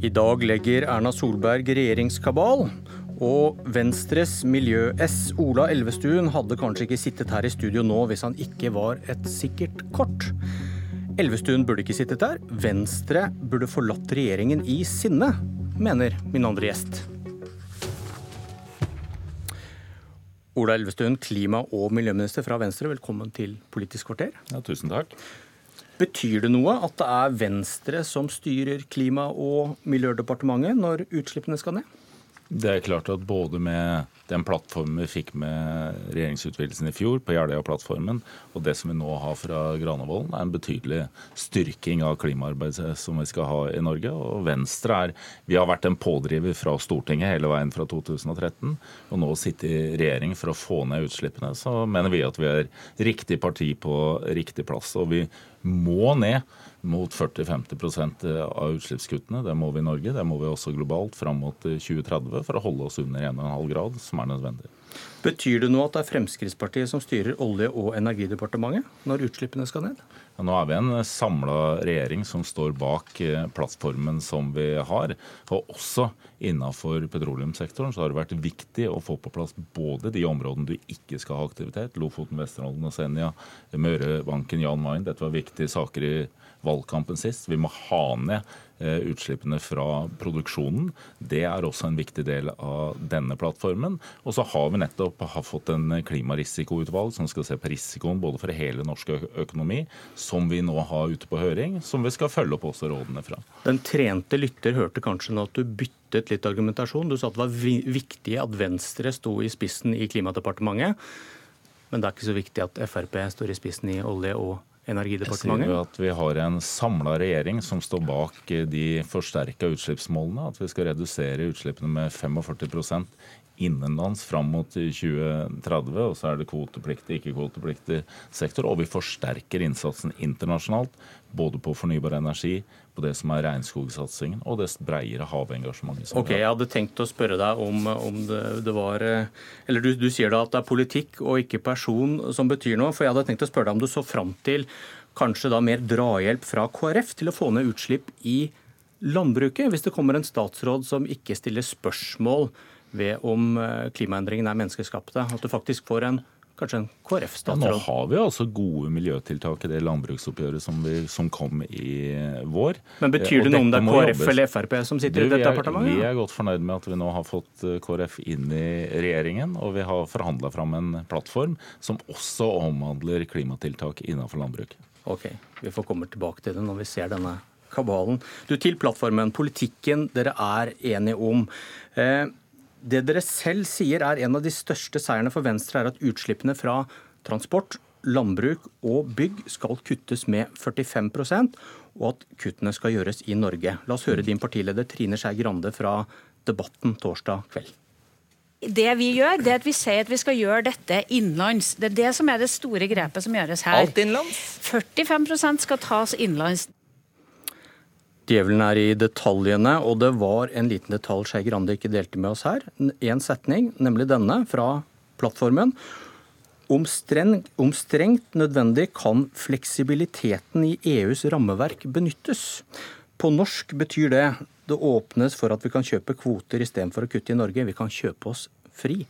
I dag legger Erna Solberg regjeringskabal. Og Venstres miljø-S Ola Elvestuen hadde kanskje ikke sittet her i studio nå hvis han ikke var et sikkert kort. Elvestuen burde ikke sittet der. Venstre burde forlatt regjeringen i sinne, mener min andre gjest. Ola Elvestuen, klima- og miljøminister fra Venstre, velkommen til Politisk kvarter. Ja, tusen takk. Betyr det noe at det er Venstre som styrer Klima- og miljødepartementet når utslippene skal ned? Det er klart at både med den plattformen vi fikk med regjeringsutvidelsen i fjor, på Jeløya-plattformen, og det som vi nå har fra Granavolden, er en betydelig styrking av klimaarbeidet som vi skal ha i Norge. Og Venstre er Vi har vært en pådriver fra Stortinget hele veien fra 2013, og nå sitte i regjering for å få ned utslippene, så mener vi at vi er riktig parti på riktig plass. Og vi må ned mot 40-50% av utslippskuttene. Det må vi i Norge, det må vi også globalt fram mot 2030 for å holde oss under 1,5 grad, som er nødvendig. Betyr det nå at det er Fremskrittspartiet som styrer Olje- og energidepartementet når utslippene skal ned? Ja, nå er vi en samla regjering som står bak eh, plattformen som vi har. Og også innenfor petroleumssektoren så har det vært viktig å få på plass både de områdene du ikke skal ha aktivitet, Lofoten, Vesterålen og Senja, Mørebanken, Jan Mayen. Dette var viktige saker i valgkampen sist. Vi må ha ned utslippene fra produksjonen. Det er også en viktig del av denne plattformen. Og så har vi nettopp fått en klimarisikoutvalg som skal se på risikoen både for hele norsk økonomi, som vi nå har ute på høring, som vi skal følge opp også rådene fra. Den trente lytter hørte kanskje nå at du byttet litt argumentasjon. Du sa at det var viktig at Venstre sto i spissen i Klimadepartementet. Men det er ikke så viktig at Frp står i spissen i Olje- og energidepartementet? Jeg sier at Vi har en samla regjering som står bak de forsterka utslippsmålene. At vi skal redusere utslippene med 45% innenlands fram mot 2030. Og så er det kvotepliktig, ikke-kvotepliktig sektor. Og vi forsterker innsatsen internasjonalt. Både på fornybar energi, på det som er regnskogsatsingen og det bredere havengasjementet. Ok, Jeg hadde tenkt å spørre deg om, om det, det, var Eller du, du sier da at det er politikk og ikke person som betyr noe. For jeg hadde tenkt å spørre deg om du så fram til kanskje da mer drahjelp fra KrF til å få ned utslipp i landbruket, hvis det kommer en statsråd som ikke stiller spørsmål ved om klimaendringene er menneskeskapte. At du faktisk får en kanskje en KrF-statsråd? Ja, nå har vi altså gode miljøtiltak i det landbruksoppgjøret som, vi, som kom i vår. Men Betyr det noe om det er KrF eller Frp som sitter du, i dette departementet? Vi er godt fornøyd med at vi nå har fått KrF inn i regjeringen, og vi har forhandla fram en plattform som også omhandler klimatiltak innenfor landbruk. Ok, vi får komme tilbake til det når vi ser denne kabalen. Du, Til plattformen, politikken dere er enige om. Eh, det dere selv sier er en av de største seierne for Venstre, er at utslippene fra transport, landbruk og bygg skal kuttes med 45% og at kuttene skal gjøres i Norge. La oss høre din partileder Trine Skei Grande fra Debatten torsdag kveld. Det vi gjør, det er at vi sier at vi skal gjøre dette innenlands. Det er det som er det store grepet som gjøres her. Alt innenlands? 45% skal tas innenlands. Djevelen er i detaljene, og det var en liten detalj Skei Grande ikke delte med oss her. En setning, nemlig denne fra plattformen. Om, streng, om strengt nødvendig kan fleksibiliteten i EUs rammeverk benyttes. På norsk betyr det det åpnes for at vi kan kjøpe kvoter istedenfor å kutte i Norge. Vi kan kjøpe oss fri.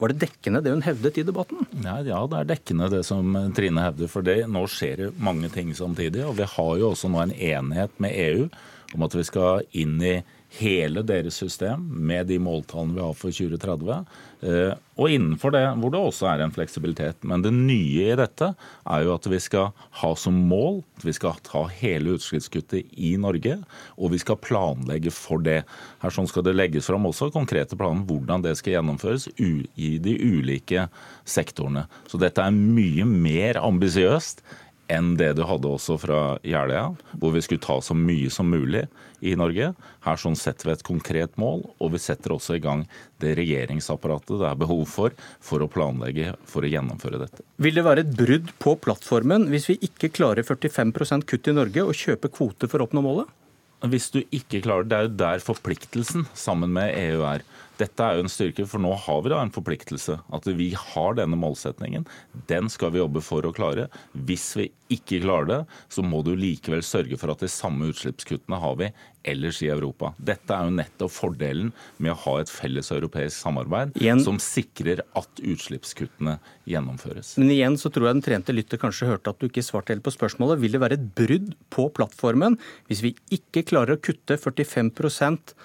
Var det dekkende det hun hevdet i debatten? Ja, ja, det er dekkende det som Trine hevder. For det, nå skjer det mange ting samtidig. Og vi har jo også nå en enighet med EU om at vi skal inn i hele deres system med de måltallene vi har for 2030. Eh, og innenfor det hvor det også er en fleksibilitet. Men det nye i dette er jo at vi skal ha som mål at vi skal ta hele utslippskuttet i Norge, og vi skal planlegge for det. Her sånn skal det legges fram også konkrete planer hvordan det skal gjennomføres i de ulike sektorene. Så dette er mye mer ambisiøst enn det du hadde også fra Jeløya, hvor vi skulle ta så mye som mulig i Norge. Her sånn setter vi et konkret mål, og vi setter også i gang det regjeringsapparatet det er behov for for å planlegge for å gjennomføre dette. Vil det være et brudd på plattformen hvis vi ikke klarer 45% kutt i Norge og kjøper kvoter for å oppnå målet? Hvis du ikke klarer Det er jo der forpliktelsen sammen med EU er. Dette er jo en styrke, for nå har vi da en forpliktelse. At vi har denne målsetningen. Den skal vi jobbe for å klare. Hvis vi ikke klarer det, så må du likevel sørge for at de samme utslippskuttene har vi ellers i Europa. Dette er jo nettopp fordelen med å ha et felles europeisk samarbeid igjen, som sikrer at utslippskuttene gjennomføres. Men igjen så tror jeg den trente lytter kanskje hørte at du ikke svarte helt på spørsmålet. Vil det være et brudd på plattformen hvis vi ikke klarer å kutte 45%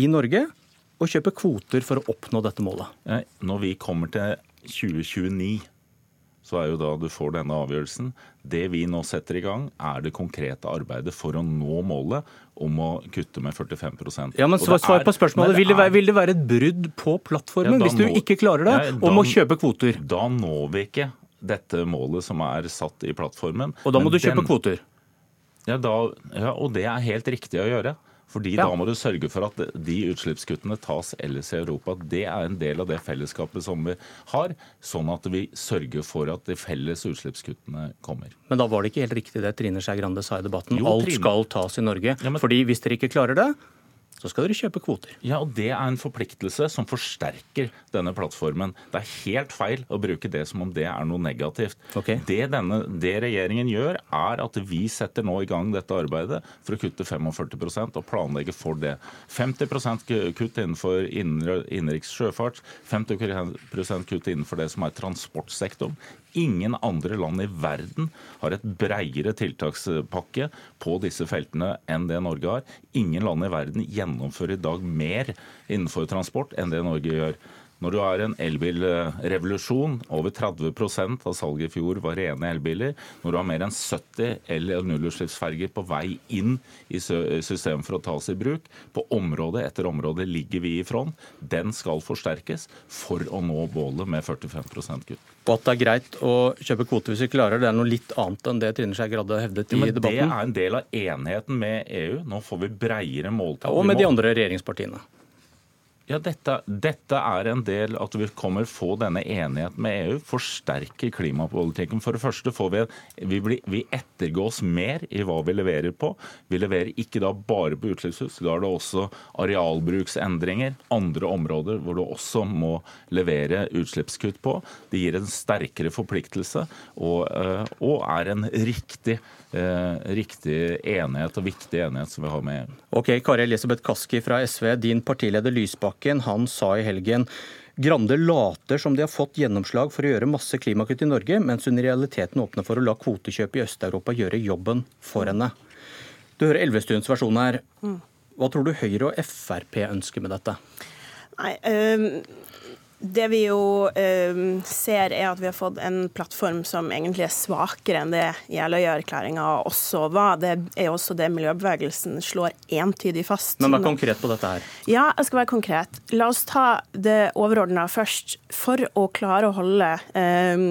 i Norge? Å kjøpe kvoter for å oppnå dette målet? Når vi kommer til 2029, så er jo da du får denne avgjørelsen. Det vi nå setter i gang, er det konkrete arbeidet for å nå målet om å kutte med 45% Ja, men Svar, svar på spørsmålet. Vil det, være, vil det, være, et brudd på plattformen ja, hvis du ikke klarer det, ja, da, om å kjøpe kvoter? Da når vi ikke dette målet som er satt i plattformen. Og da må du kjøpe den, kvoter? Ja, da, ja, og det er helt riktig å gjøre. Fordi ja. Da må du sørge for at de utslippskuttene tas ellers i Europa. Det er en del av det fellesskapet som vi har, sånn at vi sørger for at de felles utslippskuttene kommer. Men da var det ikke helt riktig det Trine Skei Grande sa i debatten. Jo, Alt skal tas i Norge. Ja, men... Fordi hvis dere ikke klarer det, så skal dere kjøpe kvoter. Ja, og Det er en forpliktelse som forsterker denne plattformen. Det er helt feil å bruke det som om det er noe negativt. Okay. Det, denne, det regjeringen gjør, er at vi setter nå i gang dette arbeidet for å kutte 45% og planlegge for det. 50% kutt innenfor innenriks sjøfart, 50% kutt innenfor det som er transportsektoren. Ingen andre land i verden har et breiere tiltakspakke på disse feltene enn det Norge har. Ingen land i verden gjennomfører i dag mer innenfor transport enn det Norge gjør. Når du har en elbilrevolusjon, over 30% av salget i fjor var rene elbiler. Når du har mer enn 70 el- og nullutslippsferger på vei inn i systemet for å tas i bruk, på område etter område ligger vi i front. Den skal forsterkes for å nå bålet med 45 kutt. Og at det er greit å kjøpe kvoter hvis vi klarer, det er noe litt annet enn det Trine Skei Grade hevdet i ja, debatten? Det er en del av enigheten med EU. Nå får vi breiere måltall. Ja, og med de andre regjeringspartiene. Ja, dette, dette, er en del at vi kommer få denne enigheten med EU, forsterker klimapolitikken. For det første får vi, vi, blir, vi ettergås mer i hva vi leverer på. Vi leverer ikke da bare på utslippshus, da er det også arealbruksendringer, andre områder hvor du også må levere utslippskutt på. Det gir en sterkere forpliktelse og, eh, og er en riktig Eh, riktig enighet og viktig enighet som vi har med EU. Ok, Kari Elisabeth Kaski fra SV, din partileder Lysbakken, han sa i helgen Grande later som de har fått gjennomslag for å gjøre masse klimakutt i Norge, mens hun i realiteten åpner for å la kvotekjøp i Øst-Europa gjøre jobben for henne. Du hører Elvestuens versjon her. Hva tror du Høyre og Frp ønsker med dette? Nei, øh, det vi jo eh, ser, er at vi har fått en plattform som egentlig er svakere enn det Jeløya-erklæringa også var. Det er også det miljøbevegelsen slår entydig fast. Men vær konkret på dette her. Ja, jeg skal være konkret. La oss ta det overordna først. For å klare å holde eh,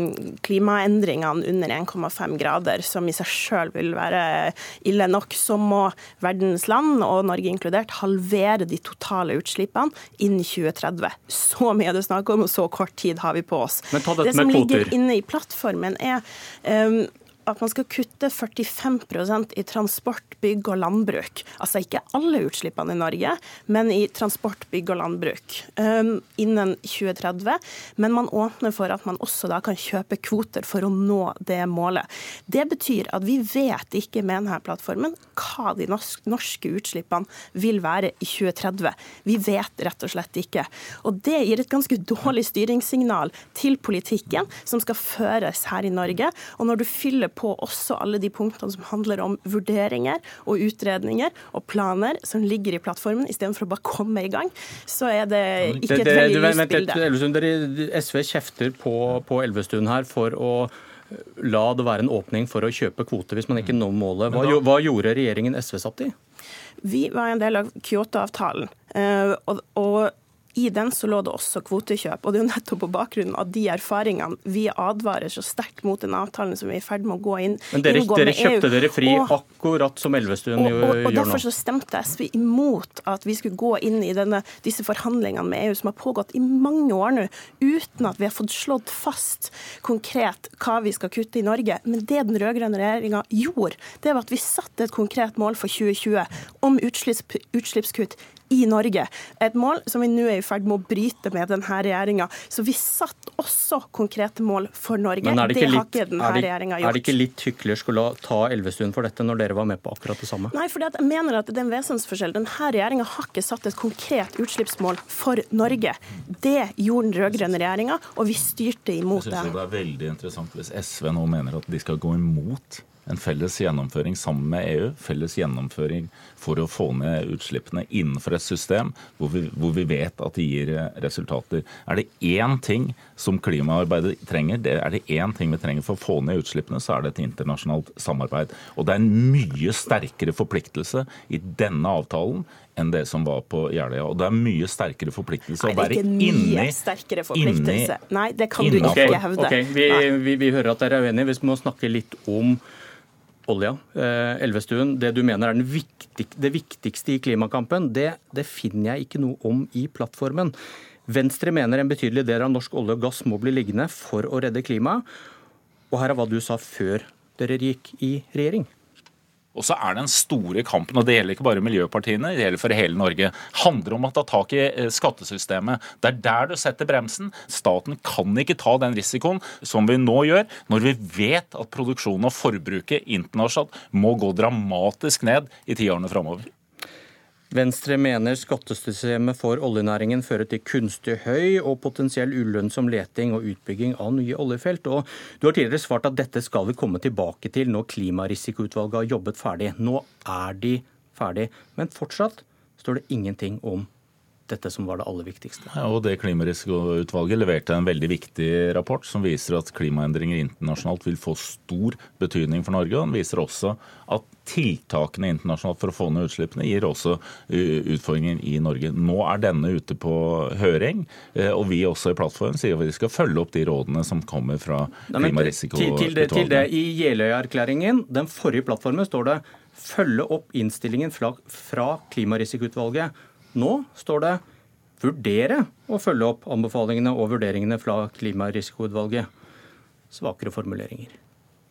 klimaendringene under 1,5 grader, som i seg sjøl vil være ille nok, så må verdens land, og Norge inkludert, halvere de totale utslippene innen 2030. Så mye er det snakk om, og så kort tid har vi på oss. det som ligger inne i plattformen, er um, at man skal kutte 45% i transport, bygg og landbruk. Altså ikke alle utslippene i Norge, men i transport, bygg og landbruk um, innen 2030. Men man åpner for at man også da kan kjøpe kvoter for å nå det målet. Det betyr at vi vet ikke med denne plattformen hva de norske utslippene vil være i 2030. Vi vet rett og slett ikke. Og det gir et ganske dårlig styringssignal til politikken som skal føres her i Norge. Og når du fyller på også alle de punktene som handler om vurderinger og utredninger og planer som ligger i plattformen, istedenfor å bare komme i gang, så er det ikke et veldig lyst bilde. SV kjefter på, på Elvestuen her for å la det være en åpning for å kjøpe kvoter hvis man ikke når målet. Hva, hva gjorde regjeringen SV satt i? Vi var en del av Kyoto-avtalen. Eh, og, og i den så lå det også kvotekjøp. og Det er jo nettopp på bakgrunn av de erfaringene vi advarer så sterkt mot den avtalen som vi er i ferd med å gå inn Men dere, dere kjøpte EU. dere fri og, akkurat som Elvestuen og, og, og, gjør nå? Derfor så stemte SV imot at vi skulle gå inn i denne, disse forhandlingene med EU som har pågått i mange år nå, uten at vi har fått slått fast konkret hva vi skal kutte i Norge. Men det den rød-grønne regjeringa gjorde, det var at vi satte et konkret mål for 2020 om utslipps, utslippskutt i Norge. Et mål som vi nå er i ferd med å bryte med denne regjeringa. Så vi satte også konkrete mål for Norge. Men er det, ikke har litt, ikke denne er regjeringa gjort. er det ikke litt hyklersk å ta Elvestuen for dette, når dere var med på akkurat det samme? Nei, for jeg mener at det er en vesensforskjell. Denne regjeringa har ikke satt et konkret utslippsmål for Norge. Det gjorde den rød-grønne regjeringa, og vi styrte imot Jeg det. synes syns det er veldig interessant hvis SV nå mener at de skal gå imot en felles gjennomføring sammen med EU, felles gjennomføring for å få ned utslippene innenfor et system hvor vi, hvor vi vet at det gir eh, resultater. Er det én ting som klimaarbeidet trenger, det er det én ting vi trenger for å få ned utslippene, så er det et internasjonalt samarbeid. Og det er en mye sterkere forpliktelse i denne avtalen enn det som var på Jeløya. Og det er mye sterkere forpliktelse Nei, å det er være ikke mye inni sterkere forpliktelse. Nei, det kan du ikke Ok, hevde. ok, vi, vi, vi hører at dere er uenige. Vi må snakke litt om olja. Eh, Elvestuen, det du mener er viktig, det viktigste i klimakampen, det, det finner jeg ikke noe om i plattformen. Venstre mener en betydelig del av norsk olje og gass må bli liggende for å redde klimaet. Og her er hva du sa før dere gikk i regjering. Og så er den store kampen, og det gjelder ikke bare miljøpartiene, det gjelder for hele Norge, handler om å ta tak i eh, skattesystemet. Det er der du setter bremsen. Staten kan ikke ta den risikoen som vi nå gjør, når vi vet at produksjonen og forbruket internasjonalt må gå dramatisk ned i tiårene framover. Venstre mener skattesystemet for oljenæringen fører til kunstig høy og potensiell ulønnsom leting og utbygging av nye oljefelt. Og du har tidligere svart at dette skal vi komme tilbake til når Klimarisikoutvalget har jobbet ferdig. Nå er de ferdig, men fortsatt står det ingenting om dette som var det aller viktigste. Ja, og det Klimarisikoutvalget leverte en veldig viktig rapport som viser at klimaendringer internasjonalt vil få stor betydning for Norge. og Den viser også at tiltakene internasjonalt for å få ned utslippene gir også utfordringer i Norge. Nå er denne ute på høring, og vi også i plattformen sier at vi skal følge opp de rådene som kommer fra Klimarisikoutvalget. til, til, det, til det, Klimarisikoutvalget. I Jeløya-erklæringen, den forrige plattformen, står det følge opp innstillingen fra, fra Klimarisikoutvalget. Nå står det vurdere å følge opp anbefalingene og vurderingene fra Klimarisikoutvalget. Svakere formuleringer.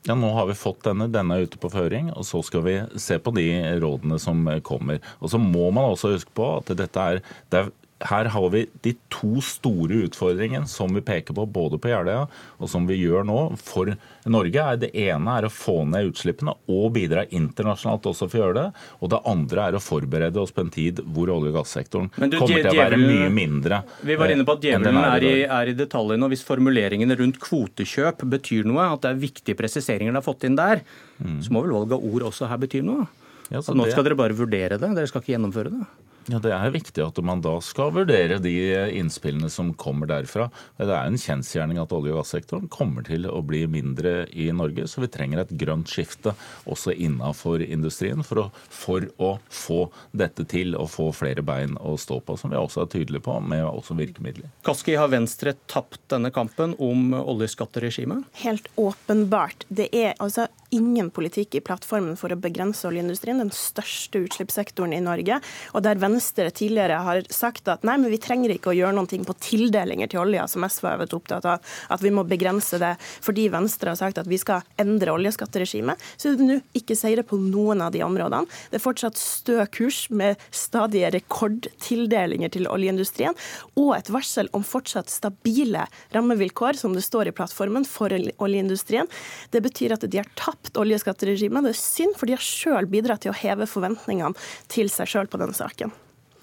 Ja, Nå har vi fått denne, denne er ute på føring, og så skal vi se på de rådene som kommer. Og Så må man også huske på at dette er, det er her har vi de to store utfordringene som vi peker på både på Jeløya og som vi gjør nå for Norge. er Det ene er å få ned utslippene og bidra internasjonalt også for å gjøre det. Og det andre er å forberede oss på en tid hvor olje- og gassektoren du, kommer til å være mye mindre. Vi var inne på at eh, djevelen er i, er i detaljene. og Hvis formuleringene rundt kvotekjøp betyr noe, at det er viktige presiseringer dere har fått inn der, så må vel valg av ord også her bety noe? Ja, nå skal dere bare vurdere det, dere skal ikke gjennomføre det? Ja, Det er viktig at man da skal vurdere de innspillene som kommer derfra. Det er en kjensgjerning at olje- og gassektoren kommer til å bli mindre i Norge, så vi trenger et grønt skifte også innafor industrien for å, for å få dette til og få flere bein å stå på, som vi også er tydelige på, med også virkemidler. Kaski, har Venstre tapt denne kampen om oljeskatteregimet? Helt åpenbart. Det er altså ingen politikk i plattformen for å begrense oljeindustrien, den største utslippssektoren i Norge. Og der Venstre tidligere har sagt at nei, men vi trenger ikke å gjøre noe på tildelinger til olja, som SV har vært opptatt av, at vi må begrense det fordi Venstre har sagt at vi skal endre oljeskatteregimet, så er det nå ikke seire på noen av de områdene. Det er fortsatt stø kurs med stadige rekordtildelinger til oljeindustrien, og et varsel om fortsatt stabile rammevilkår, som det står i plattformen, for oljeindustrien. Det betyr at de har tapt oljeskatteregimet. Det er synd, for de har sjøl bidratt til å heve forventningene til seg sjøl på denne saken.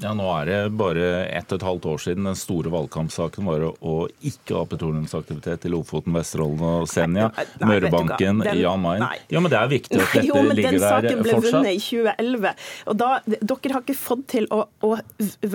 Ja, Nå er det bare ett og et halvt år siden den store valgkampsaken var å, å ikke ha petroleumsaktivitet i Lofoten, Vesterålen og Senja. Mørebanken, Jan nei. Ja, men det er viktig at Nei, dette jo, men ligger den saken ble fortsatt. vunnet i 2011. Og da, dere har ikke fått til å, å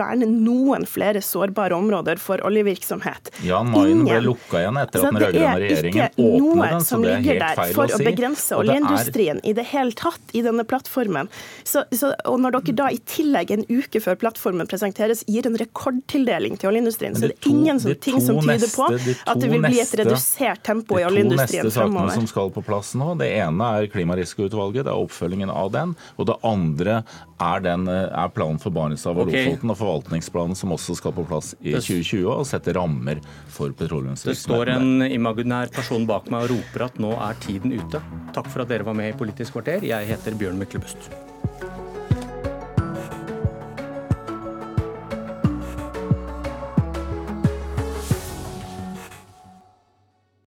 verne noen flere sårbare områder for oljevirksomhet. Jan Mayen ble lukka igjen etter at den rød-grønne er regjeringen åpnet den, så som det er ligger helt der feil for å å si. begrense Og det er- oljeindustrien i det hele tatt i denne plattformen. Så, så, og når dere da i tillegg en uke før plattformen presenteres gir en rekordtildeling til oljeindustrien, så det er ingen de ting som tyder på neste- på at det vil bli et redusert tempo i oljeindustrien fremover. De to neste sakene fremover. som skal på plass nå, det ene er Klimarisikoutvalget, det er oppfølgingen av den. Og det andre er, den, eh, er planen for Barentshavet og okay. Lofoten og forvaltningsplanen som også skal på plass i 2020 og sette rammer for Det står en imaginær person bak meg og roper at nå er tiden ute. Takk for at dere var med i Politisk kvarter. Jeg heter Bjørn Myklebust.